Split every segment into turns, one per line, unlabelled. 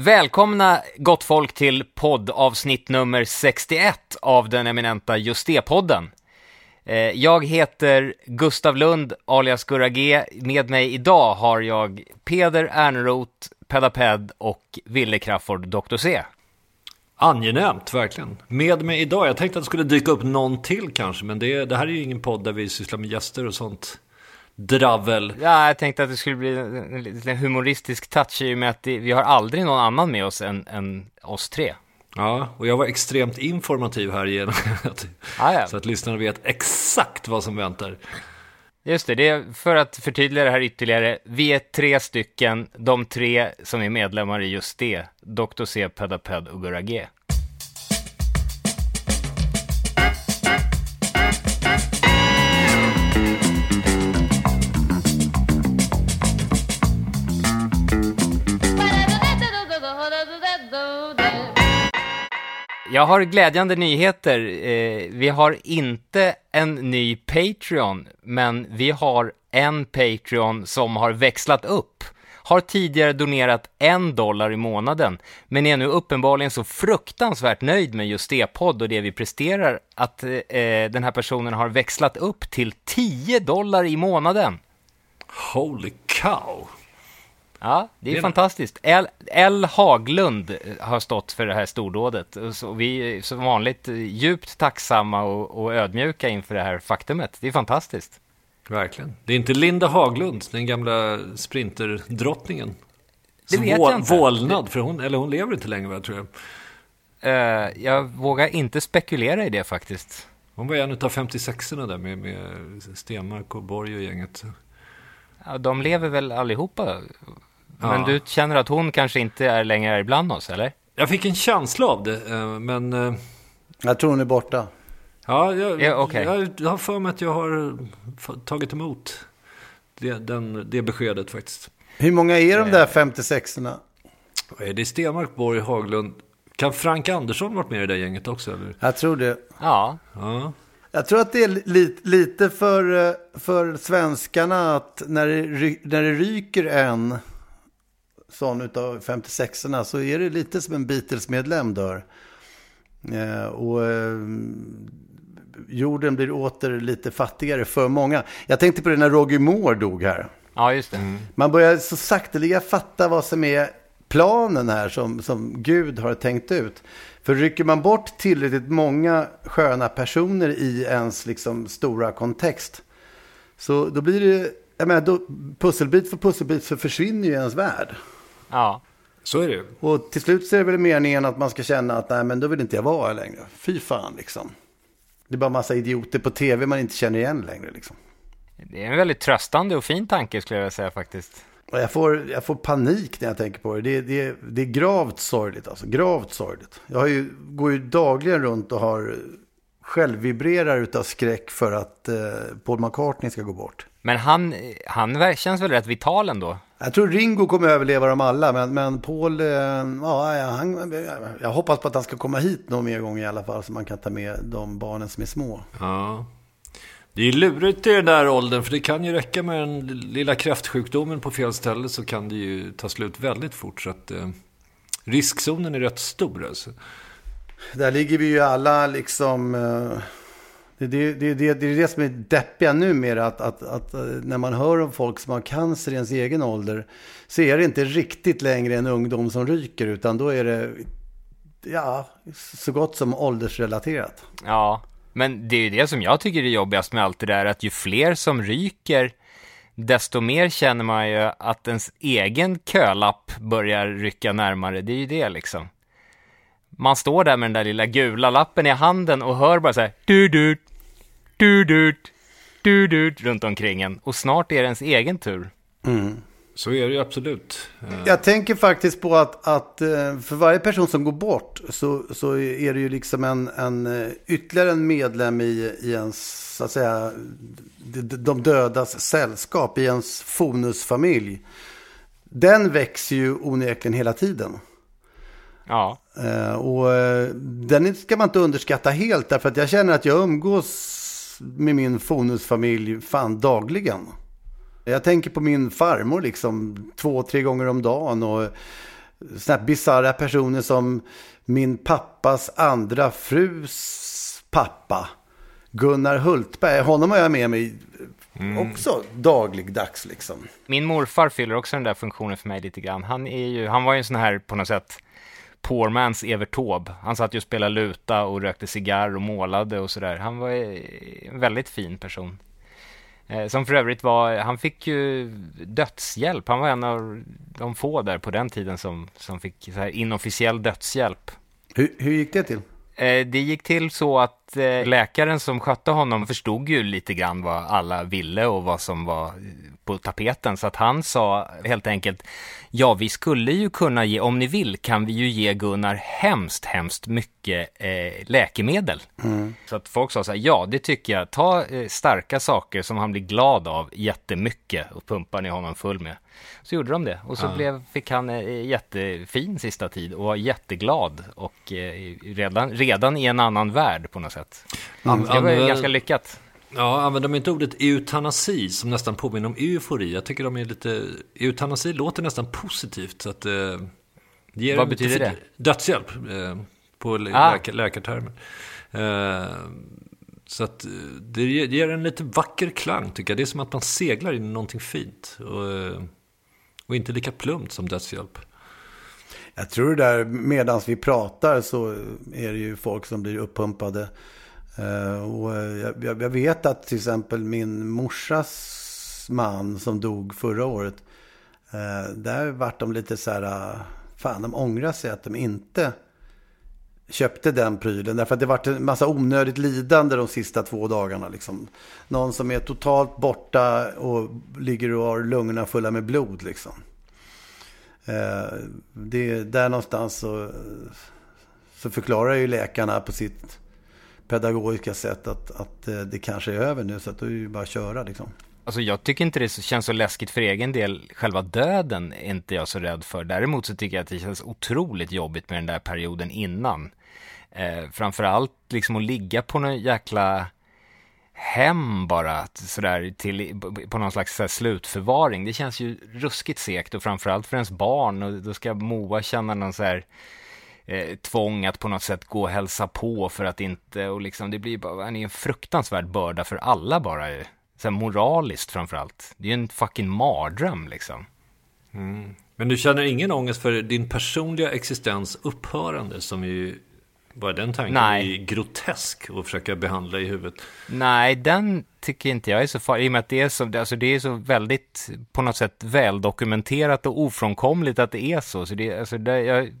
Välkomna gott folk till poddavsnitt nummer 61 av den eminenta Just det-podden. Eh, jag heter Gustav Lund alias Gurra G. Med mig idag har jag Peder Erneroth, Pedaped och Ville Crafoord, Dr. C.
Angenämt, verkligen. Med mig idag, jag tänkte att det skulle dyka upp någon till kanske, men det, det här är ju ingen podd där vi sysslar med gäster och sånt dravel.
Ja, jag tänkte att det skulle bli en liten humoristisk touch i och med att det, vi har aldrig någon annan med oss än, än oss tre.
Ja, och jag var extremt informativ här genom att,
Ah, ja.
så att lyssnarna vet exakt vad som väntar.
Just det, det är för att förtydliga det här ytterligare. Vi är tre stycken, de tre som är medlemmar i just det. Dr. C, Pedaped och Gurra G. Jag har glädjande nyheter. Eh, vi har inte en ny Patreon, men vi har en Patreon som har växlat upp. Har tidigare donerat en dollar i månaden, men är nu uppenbarligen så fruktansvärt nöjd med just det podd och det vi presterar att eh, den här personen har växlat upp till 10 dollar i månaden.
Holy cow!
Ja, det är
Det
fantastiskt. L, L. Haglund eh, har stått för det här stordådet. Så vi är som vanligt eh, djupt tacksamma och, och ödmjuka inför det här faktumet. Det är fantastiskt.
Verkligen. Det är inte Linda Haglund, den gamla sprinterdrottningen.
Det
Som
vet
vå-
jag inte.
Vålnad, för hon, eller hon lever inte längre tror jag.
Eh, jag vågar inte spekulera i det faktiskt.
Hon var en av 56orna där med, med Stenmark och Borg och gänget.
Ja, de lever väl allihopa? Men
Ja.
du känner att hon kanske inte är längre ibland oss, eller?
Jag fick en känsla av det, eh, men... eh,
Jag tror hon är borta.
Ja, jag,
Ja, okej.
jag har för mig att jag har f- tagit emot det, den, det beskedet faktiskt.
Hur många är de där 56orna?
Eh, Det är Stenmark, Borg, Haglund. Kan Frank Andersson varit med i det där gänget också? Eller?
Jag tror det.
Ja,
Ja.
Jag tror att det är li, lite för, eh, för svenskarna att när det, när det ryker en sån utav 56orna så är det lite som en Beatles-medlem dör. Eh, och eh, jorden blir åter lite fattigare för många. Jag tänkte på det när Roger Moore dog här.
ja just det.
Man börjar så sakteliga fatta vad som är planen här som, som Gud har tänkt ut. För rycker man bort tillräckligt många sköna personer i ens liksom stora kontext. Så då blir det, jag menar, då, pusselbit för pusselbit så försvinner ju ens värld.
Ja.
Så är det.
Och till slut så är det väl meningen att man ska känna att nej men då vill inte jag vara här längre. Fy fan liksom. Det är bara massa idioter på tv man inte känner igen längre liksom.
Det är en väldigt tröstande och fin tanke skulle jag säga faktiskt.
Jag, får, jag får panik när jag tänker på det. Det, det, det är gravt sorgligt alltså. Gravt sorgligt. Jag ju, går ju dagligen runt och har självvibrerar utav skräck för att eh, Paul McCartney ska gå bort.
Men han, han känns väl rätt vital ändå?
Jag tror Ringo kommer överleva dem alla, men, men Paul, eh, ja, han, jag hoppas på att han ska komma hit någon mer gång i alla fall, så man kan ta med de barnen som är små.
Ja. Det är lurigt i den där åldern, för det kan ju räcka med den lilla kräftsjukdomen på fel ställe så kan det ju ta slut väldigt fort. Så att eh, riskzonen är rätt stor alltså.
Där ligger vi ju alla liksom, eh, Det, det, det, det, det är det som är deppiga numera, att, att, att eh, när man hör om folk som har cancer i ens egen ålder så är det inte riktigt längre en ungdom som ryker, utan då är det ja, så gott som åldersrelaterat.
Ja, men det är ju det som jag tycker är jobbigast med allt det där, att ju fler som ryker, desto mer känner man ju att ens egen kölapp börjar rycka närmare. Det är ju det liksom. Man står där med den där lilla gula lappen i handen och hör bara så här du du du du du du runt omkring en och snart är det ens egen tur.
Mm.
Så är det ju absolut.
Jag tänker faktiskt på att, att eh, för varje person som går bort så, så är det ju liksom en, en eh, ytterligare en medlem i, i ens, så att säga, de dödas sällskap, i ens fonusfamilj. Den växer ju onekligen hela tiden.
Ja.
Eh, och den ska man inte underskatta helt, därför att jag känner att jag umgås med min fonusfamilj fan dagligen. Jag tänker på min farmor liksom två, tre gånger om dagen. Och sådana här bisarra personer som min pappas andra frus pappa. Gunnar Hultberg. Honom har jag med mig mm. också dagligdags liksom.
Min morfar fyller också den där funktionen för mig lite grann. Han, är ju, han var ju en sån här på något sätt poor man's Evert Taube. Han satt ju och spelade luta och rökte cigarr och målade och sådär. Han var en väldigt fin person. Eh, som för övrigt var, han fick ju dödshjälp. Han var en av de få där på den tiden som, som fick så här inofficiell dödshjälp.
Hur, hur gick det till?
Eh, det gick till så att eh, läkaren som skötte honom förstod ju lite grann vad alla ville och vad som var på tapeten. Så att han sa helt enkelt, ja vi skulle ju kunna ge, om ni vill kan vi ju ge Gunnar hemskt, hemskt mycket eh, läkemedel. Mm. Så att folk sa så här, ja det tycker jag, ta eh, starka saker som han blir glad av jättemycket och pumpar ni honom full med. Så gjorde de det och så ja. blev, fick han eh, jättefin sista tid och var jätteglad och eh, redan, redan i en annan värld på något sätt. Mm. Det var ganska lyckat.
Ja, använder de inte ordet eutanasi som nästan påminner om eufori? Jag tycker de är lite... Eutanasi låter nästan positivt. Så att, eh,
ger Vad betyder det?
Dödshjälp eh, på ah. läkar, läkartermer. Eh, så att eh, det ger en lite vacker klang tycker jag. Det är som att man seglar in i någonting fint. Och, eh, och inte lika plumpt som dödshjälp.
Jag tror det där, medan vi pratar så är det ju folk som blir uppumpade Eh, och eh, jag, jag, vet att till exempel min morsas man som dog förra året. Eh, där vart de lite så här, fan de ångrar sig att de inte köpte den prylen. Därför att det vart en massa onödigt lidande de sista två dagarna. Liksom. Någon som är totalt borta och ligger och har lungorna fulla med blod. Liksom. Det är där någonstans så, så förklarar ju läkarna på sitt pedagogiska sätt att, att eh, det kanske är över nu. Så att då är det ju bara att köra liksom.
Alltså jag tycker inte det känns så läskigt för egen del. Själva döden är inte jag så rädd för. Däremot så tycker jag att det känns otroligt jobbigt med den där perioden innan. Eh, framförallt liksom att ligga på någon jäkla hem bara sådär till, på någon slags sådär, slutförvaring. Det känns ju ruskigt segt och framförallt för ens barn och då ska Moa känna någon så här eh, tvång att på något sätt gå och hälsa på för att inte, och liksom det blir bara en fruktansvärd börda för alla bara. Så här moraliskt framförallt. Det är ju en fucking mardröm liksom.
Mm. Men du känner ingen ångest för din personliga existens upphörande som ju bara den tanken Nej. är grotesk att försöka behandla i huvudet.
Nej, den tycker inte jag är så farlig. I och med att det är så, alltså det är så väldigt på något sätt väldokumenterat och ofrånkomligt att det är så. så det, alltså det, jag,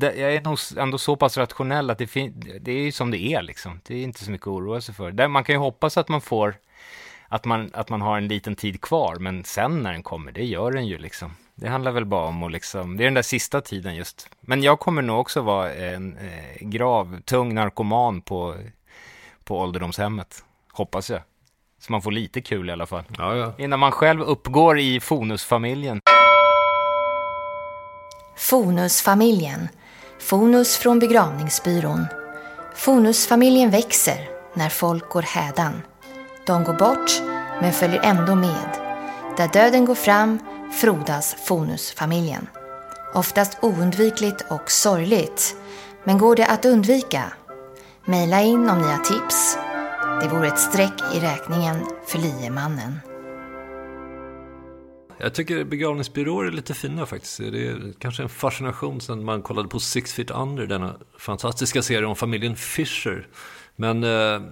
jag är nog ändå så pass rationell att det, det är som det är liksom. Det är inte så mycket att oroa sig för. man kan ju hoppas att man får, att man, att man har en liten tid kvar, men sen när den kommer, det gör den ju liksom. Det handlar väl bara om att liksom, det är den där sista tiden just. Men jag kommer nog också vara en eh, grav, tung narkoman på, på ålderdomshemmet. Hoppas jag. Så man får lite kul i alla fall.
Ja, ja.
Innan man själv uppgår i Fonusfamiljen.
Fonusfamiljen. Fonus från begravningsbyrån. Fonusfamiljen växer när folk går hädan. De går bort, men följer ändå med. Där döden går fram frodas Fonusfamiljen. Oftast oundvikligt och sorgligt. Men går det att undvika? Maila in om ni har tips. Det vore ett streck i räkningen för liemannen.
Jag tycker begravningsbyråer är lite fina faktiskt. Det är kanske en fascination sen man kollade på Six Feet Under, denna fantastiska serie om familjen Fisher. Men eh,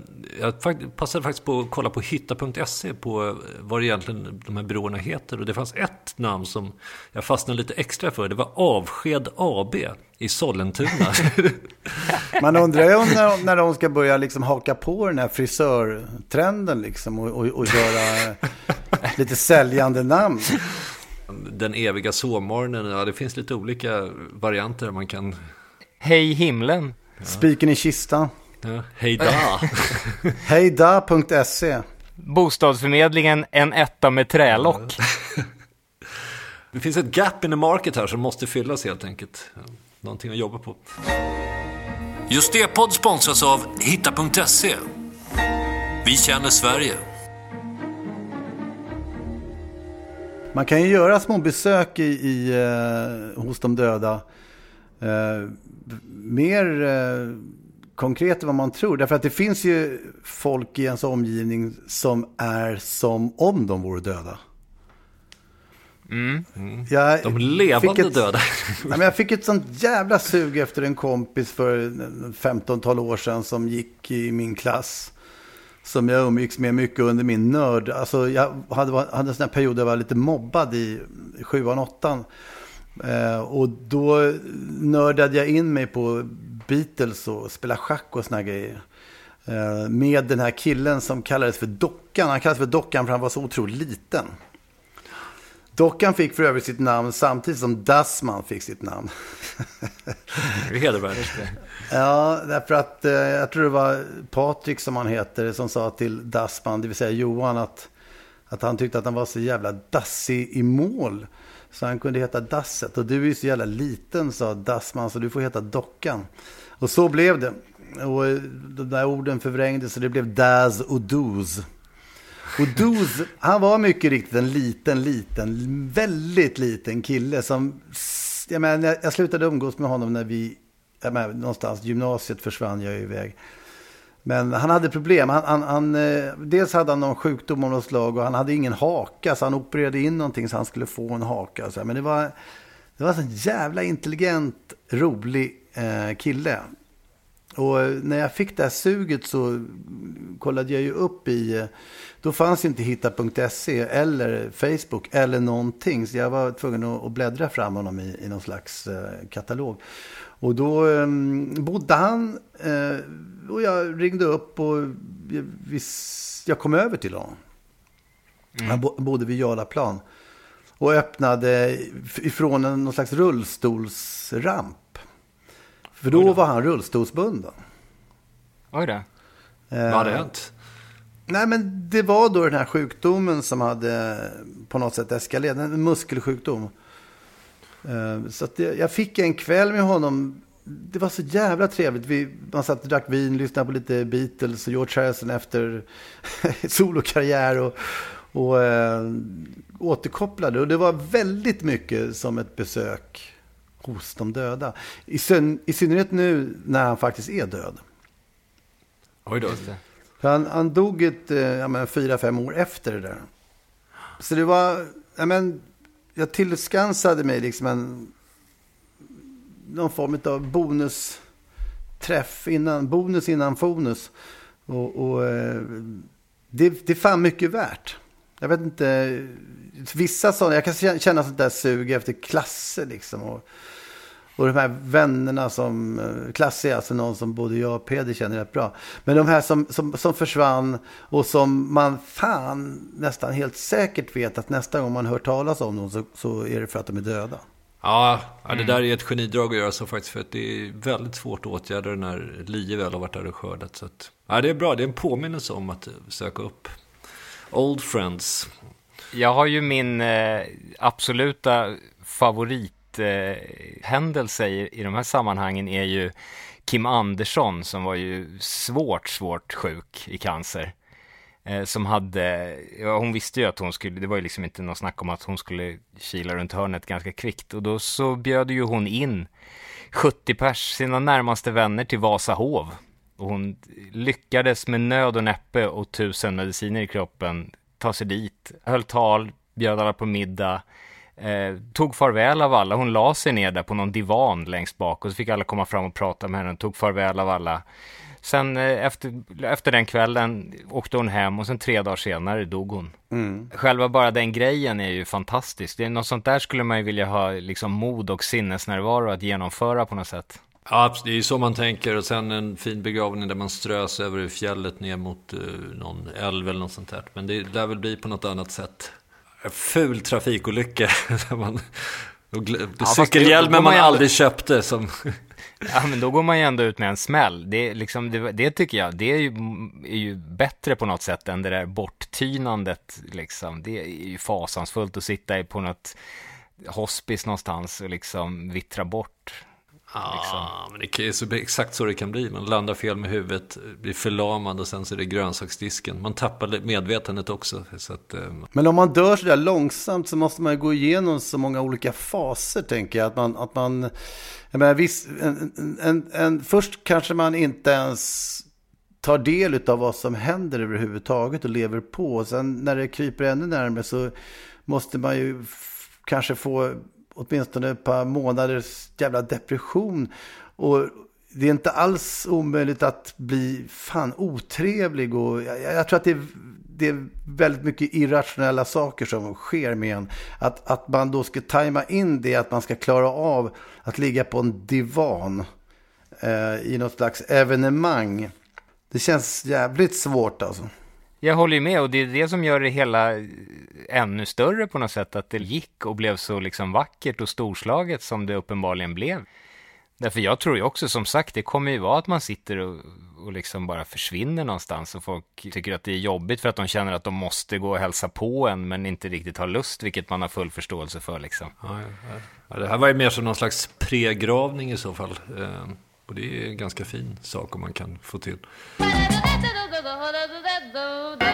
jag passade faktiskt på att kolla på hitta.se på eh, vad det egentligen de här byråerna heter. Och det fanns ett namn som jag fastnade lite extra för. Det var Avsked AB i Sollentuna.
Man undrar ju när, när de ska börja liksom haka på den här frisörtrenden liksom och, och, och göra lite säljande namn.
Den eviga sovmorgonen, ja det finns lite olika varianter man kan...
Hej himlen.
Ja. Spiken i kistan.
Ja, hejda.
Hejda.se.
Bostadsförmedlingen, en etta med trälock.
Det finns ett gap in the market här som måste fyllas helt enkelt. Någonting att jobba på. Just det podd sponsras av hitta.se. Vi känner Sverige.
Man kan ju göra små besök i, i eh, hos de döda. Eh, mer eh, konkret än vad man tror. Därför att det finns ju folk i ens omgivning som är som om de vore döda.
Mm.
Mm. de levande
ett,
döda.
ja, men jag fick ett sånt jävla sug efter en kompis för 15-tal år sedan som gick i min klass. Som jag umgicks med mycket under min nörd. Alltså, jag hade, hade en sån här period där jag var lite mobbad i sjuan, åttan. Eh, och då nördade jag in mig på Beatles och spela schack och såna grejer. Eh, med den här killen som kallades för Dockan. Han kallades för Dockan för han var så otroligt liten. Dockan fick för övrigt sitt namn samtidigt som Dassman fick sitt namn.
hedervärt.
Ja, därför att eh, jag tror det var Patrik som han heter som sa till Dassman, det vill säga Johan, att, att han tyckte att han var så jävla dassig i mål. Så han kunde heta Dasset. Och du är ju så jävla liten, sa Dassman, så du får heta Dockan. Och så blev det. Och eh, de där orden förvrängdes så det blev Daz och Doz. Och Doz, han var mycket riktigt en liten, liten, väldigt liten kille som... Jag, menar, jag slutade umgås med honom när vi... Jag menar, någonstans, gymnasiet försvann jag iväg. Men han hade problem. Han, han, han, eh, dels hade han någon sjukdom av något slag och han hade ingen haka. Så han opererade in någonting så han skulle få en haka. Så Men det var, det var en jävla intelligent, rolig eh, kille. Och eh, när jag fick det här suget så kollade jag ju upp i... Eh, då fanns ju inte hitta.se eller Facebook eller någonting. Så jag var tvungen att bläddra fram honom i, i någon slags katalog. Och då um, bodde han uh, och jag ringde upp och jag, jag kom över till honom. Mm. Han bodde vid Jarlaplan. Och öppnade ifrån en någon slags rullstolsramp. För då, var han rullstolsbunden.
Oj då.
Uh, Vad hade hänt?
Nej, men det var då den här sjukdomen som hade på något sätt eskalerat. En muskelsjukdom. Eh, så att jag fick en kväll med honom. Det var så jävla trevligt. Vi, man satt och drack vin, lyssnade på lite Beatles och George Harrison efter solokarriär. Och, och äh, återkopplade. Och det var väldigt mycket som ett besök hos de döda. I, syn, i synnerhet nu när han faktiskt är död.
Oj då.
Han, han dog ett, eh, ja, men, fyra, fem år efter det där. Så det var, ja, men, jag tillskansade mig liksom en någon form av bonusträff innan, bonus innan bonus. Och, och eh, det, det är fan mycket värt. Jag vet inte, vissa sådana, jag kan känna sånt där sug efter klasser liksom. Och, och de här vännerna som, eh, Klasse är alltså någon som både jag och Peder känner rätt bra. Men de här som, som, som försvann och som man fan nästan helt säkert vet att nästa gång man hör talas om dem så, så är det för att de är döda.
Ja, ja, det där är ett genidrag att göra så faktiskt. För att det är väldigt svårt att åtgärda när lie väl har varit där och skördat. Så att, ja, det är bra, det är en påminnelse om att söka upp Old Friends.
Jag har ju min eh, absoluta favorit eh, i, i de här sammanhangen är ju Kim Andersson som var ju svårt, svårt sjuk i cancer. Eh, som hade, ja, hon visste ju att hon skulle, det var ju liksom inte något snack om att hon skulle kila runt hörnet ganska kvickt. Och då så bjöd ju hon in 70 pers, sina närmaste vänner till Vasahov. Och hon lyckades med nöd och näppe och tusen mediciner i kroppen ta sig dit, höll tal, bjöd alla på middag, eh, tog farväl av alla. Hon la sig ner där på någon divan längst bak och så fick alla komma fram och prata med henne, tog farväl av alla. Sen eh, efter, efter den kvällen åkte hon hem och sen tre dagar senare dog hon. Mm. Själva bara den grejen är ju fantastisk. Det är något sånt där skulle man ju vilja ha liksom mod och sinnesnärvaro att genomföra på något sätt.
Ja, det är ju så man tänker. Och sen en fin begravning där man strös över fjället ner mot uh, någon älv eller något sånt där. Men det lär väl bli på något annat sätt. Ful trafikolycka. man, ja, cykelhjälmen man aldrig köpte. Som
Ja, men då går man ju ändå ut med en smäll. Det, liksom, det, det tycker jag, det är ju, är ju, bättre på något sätt än det där borttynandet. Liksom. Det är ju fasansfullt att sitta på något hospice någonstans och liksom vittra bort.
Ja, liksom. men det är så, exakt så det kan bli. Man landar fel med huvudet, blir förlamad och sen så är det grönsaksdisken. Man tappar medvetandet också. Att, eh...
Men om man dör så där långsamt så måste man gå igenom så många olika faser, tänker jag. Att man, att man jag menar, viss, en, en, en, först kanske man inte ens tar del av vad som händer överhuvudtaget och lever på. Och sen när det kryper ännu närmare så måste man ju kanske få åtminstone ett par månaders jävla depression. Och det är inte alls omöjligt att bli fan otrevlig. Och jag, jag tror att det är, det är väldigt mycket irrationella saker som sker med en. Att, att man då ska tajma in det, att man ska klara av att ligga på en divan eh, i något slags evenemang. Det känns jävligt svårt alltså.
Jag håller ju med och det är det som gör det hela eh, ännu större på något sätt, att det gick och blev så liksom vackert och storslaget som det uppenbarligen blev. Därför jag tror ju också, som sagt, det kommer ju vara att man sitter och, och liksom bara försvinner någonstans och folk tycker att det är jobbigt för att de känner att de måste gå och hälsa på en men inte riktigt har lust, vilket man har full förståelse för liksom.
Ja, ja. ja det här var ju mer som någon slags pregravning i så fall. Ehm, och det är en ganska fin sak om man kan få till. though.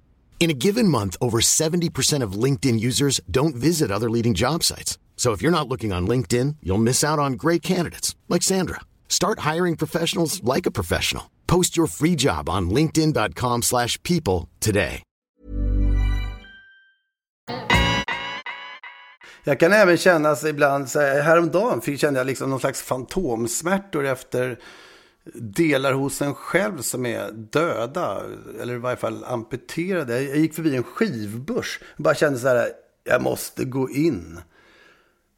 In a given month, over 70% of LinkedIn users don't visit other leading job sites. So if you're not looking on LinkedIn, you'll miss out on great candidates like Sandra. Start hiring professionals like a professional. Post your free job on linkedin.com/people today.
Jag kan även känna sig ibland så här, häromdagen fick kände liksom någon slags fantomsmärtor efter delar hos en själv som är döda, eller i varje fall amputerade. Jag gick förbi en skivbörs och bara kände så här, jag måste gå in.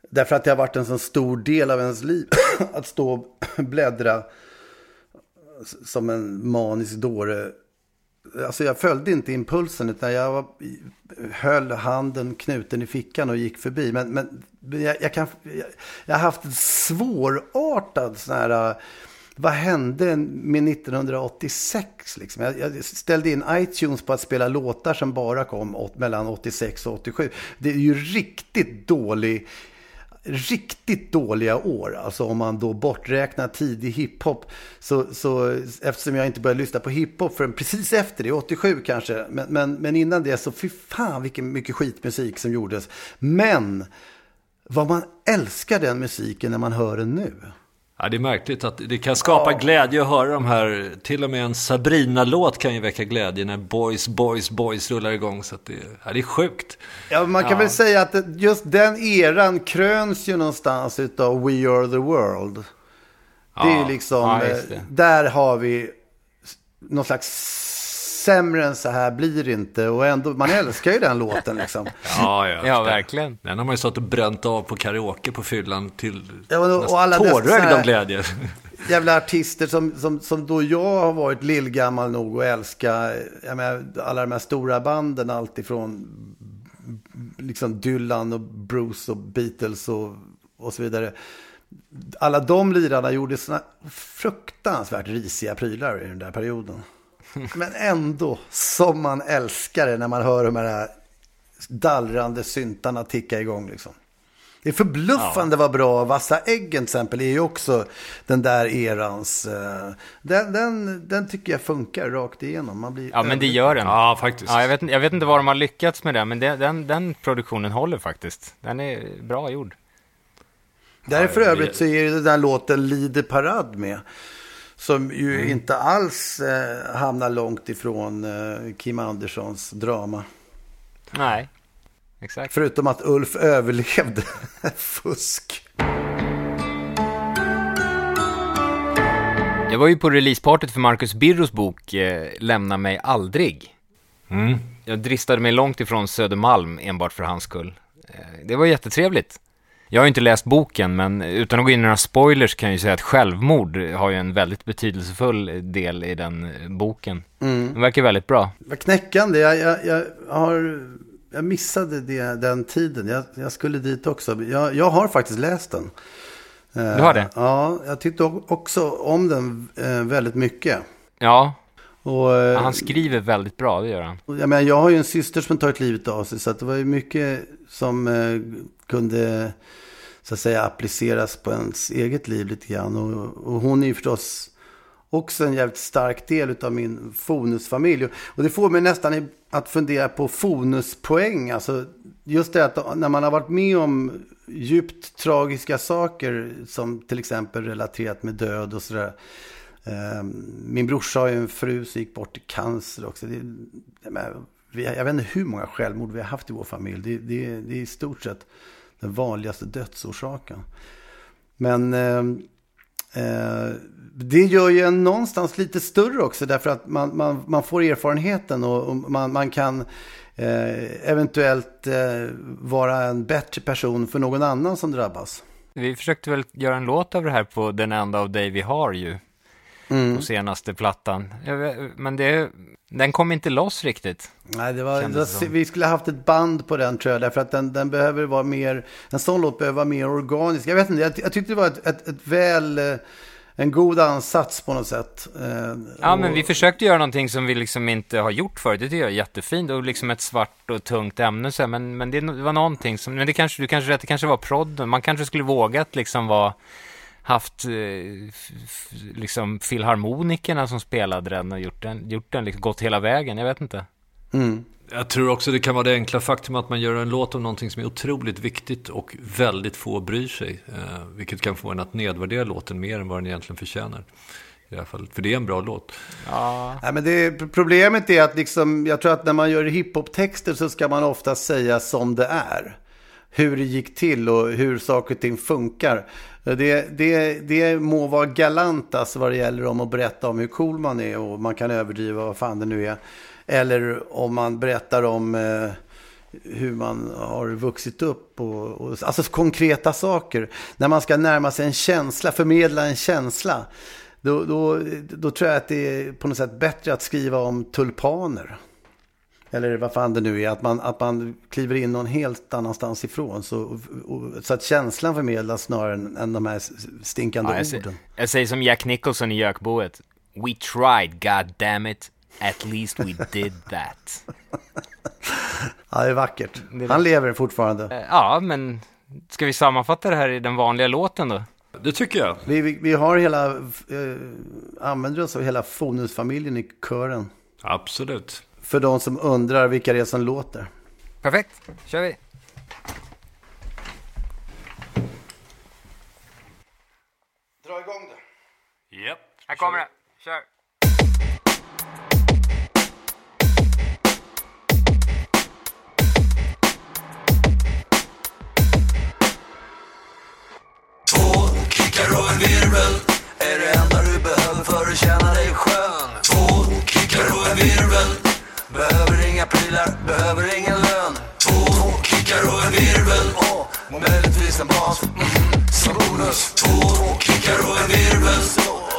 Därför att det har varit en så stor del av ens liv att stå och bläddra som en manisk dåre. Alltså jag följde inte impulsen utan jag var, höll handen knuten i fickan och gick förbi. Men, men jag, jag kan, jag, jag har haft en svårartad sån här vad hände med 1986? Liksom? Jag, jag, ställde in iTunes på att spela låtar som bara kom åt, mellan 86 och 87. Det är ju riktigt dålig riktigt dåliga år. Alltså om man då borträknar tidig hiphop. Så, så eftersom jag inte började lyssna på hiphop förrän precis efter det, 87 kanske. Men, men, men innan det så fy fan vilken mycket skitmusik som gjordes. Men vad man älskar den musiken när man hör den nu.
Ja, det är märkligt att det kan skapa ja. glädje att höra de här. Till och med en Sabrina-låt kan ju väcka glädje när Boys, Boys, Boys rullar igång. Så det, ja, det är sjukt.
Ja, man kan ja. väl säga att just den eran kröns ju någonstans utav We Are The World. Det är liksom, ja, det. där har vi någon slags sämre än så här blir det inte. Och ändå, man älskar ju den låten liksom.
Ja, ja, ja verkligen.
Den har man ju stått och bränt av på karaoke på fyllan till
ja, och, och alla
tårögd av glädje.
Jävla artister som, som, som då jag har varit lillgammal nog att älska. Jag menar, alla de här stora banden, alltifrån liksom Dylan och Bruce och Beatles och, och så vidare alla de lirarna gjorde såna fruktansvärt risiga prylar i den där perioden. Men ändå, som man älskar det när man hör de här dallrande syntarna ticka igång. Liksom. Det är förbluffande ja. vad bra. Vassa äggen till exempel är ju också den där erans. Uh, den, den, den tycker jag funkar rakt igenom. Man blir
ja, men det gör den.
Ja, faktiskt.
Ja, jag, vet, jag vet inte var de har lyckats med det, men det, den, den produktionen håller faktiskt. Den är bra gjord.
Där för övrigt så är den där låten Lider Parad med. Som ju mm. inte alls eh, hamnar långt ifrån eh, Kim Anderssons drama.
Nej, exakt.
Förutom att Ulf överlevde fusk.
Jag var ju på releasepartyt för Marcus Birros bok eh, Lämna mig aldrig. Mm. Jag dristade mig långt ifrån Södermalm enbart för hans skull. Eh, det var jättetrevligt. Jag har inte läst boken, men utan att gå in i några spoilers kan jag ju säga att självmord har ju en väldigt betydelsefull del i den boken. Mm. Den verkar väldigt bra.
Vad knäckande. Jag, jag, jag, har, jag missade det, den tiden. Jag, jag skulle dit också. Jag, jag har faktiskt läst den.
Du har det? Uh,
ja, jag tyckte också om den uh, väldigt mycket.
Ja, och, uh, han skriver väldigt bra, det gör han.
Jag, menar, jag har ju en syster som tagit livet av sig, så det var ju mycket som kunde så att säga appliceras på ens eget liv lite grann. Och, och hon är ju förstås också en jävligt stark del av min Fonusfamilj. Och det får mig nästan att fundera på Fonuspoäng. Alltså just det att när man har varit med om djupt tragiska saker som till exempel relaterat med död och sådär. Ehm, min brorsa har ju en fru som gick bort i cancer också. Det, jag vet inte hur många självmord vi har haft i vår familj. Det, det, det är i stort sett den vanligaste dödsorsaken. Men eh, eh, det gör ju en någonstans lite större också därför att man, man, man får erfarenheten och, och man, man kan eh, eventuellt eh, vara en bättre person för någon annan som drabbas.
Vi försökte väl göra en låt av det här på Den enda av dig vi har ju. Mm. På senaste plattan. Men det, den kom inte loss riktigt.
Nej, det var, det vi skulle ha haft ett band på den tror jag. Därför att den, den behöver vara mer, en sån låt behöver vara mer organisk. Jag vet inte, jag, jag tyckte det var ett, ett, ett väl, eh, en god ansats på något sätt.
Eh, ja, och... men vi försökte göra någonting som vi liksom inte har gjort förut. Det tycker jag är jättefint. Och liksom ett svart och tungt ämne så Men, men det var någonting som, men det kanske, du kanske rätt, det kanske var prodden. Man kanske skulle vågat liksom vara haft eh, liksom filharmonikerna som spelade den och gjort den, gjort den liksom, gått hela vägen. Jag vet inte.
Mm. Jag tror också det kan vara det enkla faktum att man gör en låt om någonting som är otroligt viktigt och väldigt få bryr sig. Eh, vilket kan få en att nedvärdera låten mer än vad den egentligen förtjänar. I alla fall, för det är en bra låt.
Ja. Nej, men det, problemet är att liksom, jag tror att när man gör hiphop-texter så ska man ofta säga som det är. Hur det gick till och hur saker och ting funkar. Det, det, det må vara galant alltså vad det gäller om att berätta om hur cool man är och man kan överdriva vad fan det nu är. Eller om man berättar om eh, hur man har vuxit upp och, och, alltså konkreta saker. När man ska närma sig en känsla, förmedla en känsla. Då, då, då tror jag att det är på något sätt bättre att skriva om tulpaner. Eller vad fan det nu är, att man, att man kliver in någon helt annanstans ifrån. Så, och, och, så att känslan förmedlas snarare än, än de här stinkande ja, jag orden.
Säger, jag säger som Jack Nicholson i Jökboet. We tried, god damn it. At least we did that.
ja, det är vackert. Han lever fortfarande.
Eh, ja, men ska vi sammanfatta det här i den vanliga låten då?
Det tycker jag.
Vi, vi, vi har hela, eh, använder oss av hela Fonusfamiljen i kören.
Absolut.
För de som undrar vilka det är som låter.
Perfekt, kör vi.
Dra igång
det.
Japp. Yep. Här kommer det. Kör. Behöver inga prylar, behöver ingen lön. Två kickar och en virvel och möjligtvis en bas mm, som bonus. Två kickar och en virvel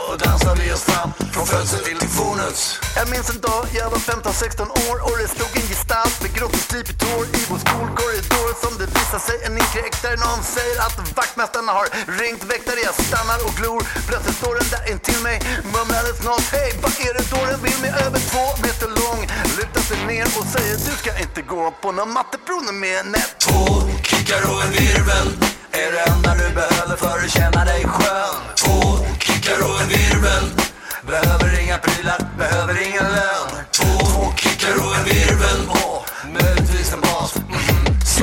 och dansar vi oss fram från födsel till fornus.
Jag minns en dag, jag var 15-16 år och det stod en gestalt med grått och stripigt hår i vår skolkorridor som det visar sig en inkräktare. Någon säger att vaktmästarna har ringt väktare. Jag stannar och glor. Plötsligt står den där intill mig, mumlades något. Hej, vad är det då den vill med över två meter lång? Lutar sig ner och säger du ska inte gå på någon matteprov med nät.
Två kickar och en virvel är det enda du behöver för att känna dig skön. Två kickar och en virvel behöver inga prylar, behöver ingen lön. Två kickar och en virvel och möjligtvis en bas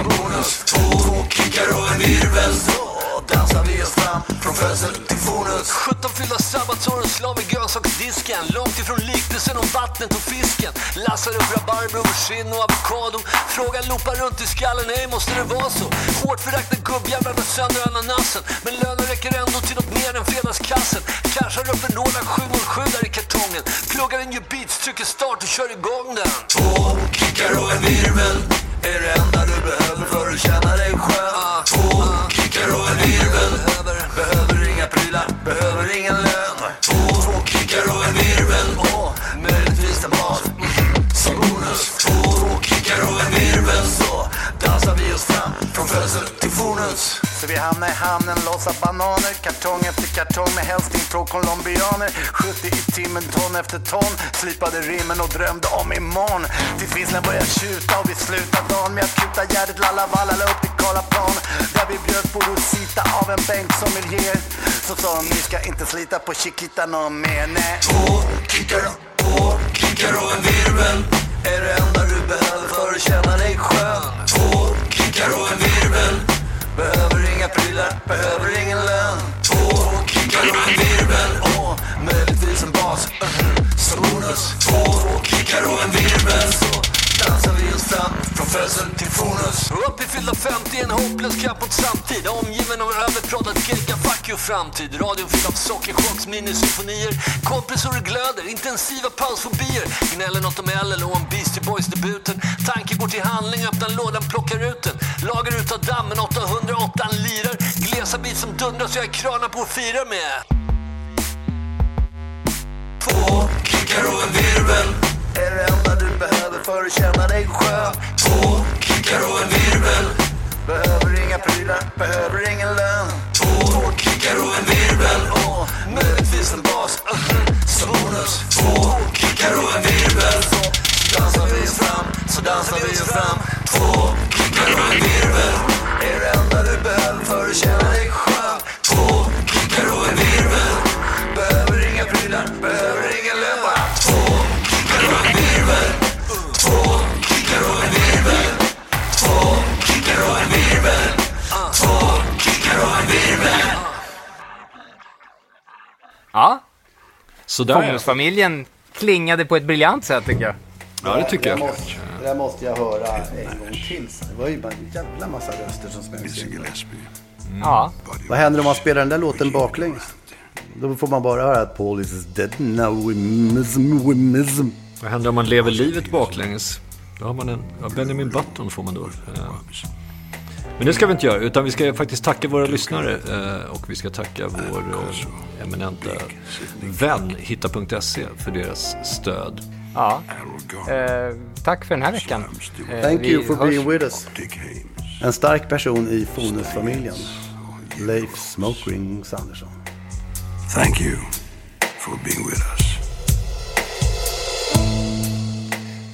som bonus. Två kickar och en virvel. Så dansar vi oss fram från födsel till fonus.
17 fyllda sabbatsår och slav i grönsaksdisken Långt ifrån liknelsen om vattnet och fisken. Lassar upp rabarber, aubergine och avokado. Frågan loopar runt i skallen, nej måste det vara så? Hårt föraktad gubbjävlar drar sönder ananasen. Men lönen räcker ändå till något mer än fredagskassen. Cashar upp en Rolex 707 där i kartongen. Pluggar in ju beats, trycker start och kör igång den.
Två kickar och en virvel är det enda du behöver för att känna dig skön. Två kickar och en virvel behöver inga prylar, behöver ingen lön. Två två kickar och en virvel och möjligtvis en bas mm, som bonus. Två kickar och en virvel så dansar vi oss fram från födsel till fornus
så vi hamnar i hamnen, lossar bananer. Kartong efter kartong med hälsning från colombianer. 70 i timmen, ton efter ton. Slipade rimmen och drömde om imorgon. Tills visslan börjar tjuta och vi slutar dagen med att kuta Gärdet. Lallavalla la upp till Karlaplan Där vi bjöd på Rosita av en bänk som Ilger Så sa de, ni ska inte slita på Chiquita någon mer, nej
Två kickar, två kickar och en virvel. Är det enda du behöver för att känna dig skön. Kickar och en virvel så dansar vi oss fram från födsel till fonus.
Upp i fyllda 50 en hopplös kamp mot samtid. Omgiven av överpratad gegga, fuck you framtid. Radion fylld av sockerchocks, minisymfonier Kompisar glöder, intensiva pausfobier. Gnäller något om LL och om Beastie Boys-debuten Tanken går till handling, öppnar lådan, plockar ut den. Lagar ut av dammen, 808 lirar. Glesa bit som dundrar så jag kranar på och firar med.
Två kickar och en virvel är det enda du behöver för att känna dig skön. Två kickar och en virvel behöver inga prylar, behöver ingen lön. Två kickar och en virvel och möjligtvis en bas som bonus. Två kickar och en virvel så dansar vi oss fram, så dansar vi oss fram.
Sådär ja.
Bonusfamiljen klingade på ett briljant sätt tycker jag.
Ja, det tycker
det
jag.
Måste, det där måste jag höra en gång till. Det var ju bara en jävla massa röster som smögs in.
Ja.
Vad händer om man spelar den där låten baklänges? Då får man bara höra att Paul is dead now, we miss him, we miss him.
Vad händer om man lever livet baklänges? Då har man en ja, Benjamin Button får man då. Eh, Men det ska vi inte göra, utan vi ska faktiskt tacka våra lyssnare eh, och vi ska tacka vår eh, eminenta vän Hitta.se för deras stöd.
Ja. Eh, tack för den här veckan. Eh,
Thank you for
hörs-
being with us. En stark person i Fonus-familjen. Leif Smokerings Andersson.
Thank you for being with us.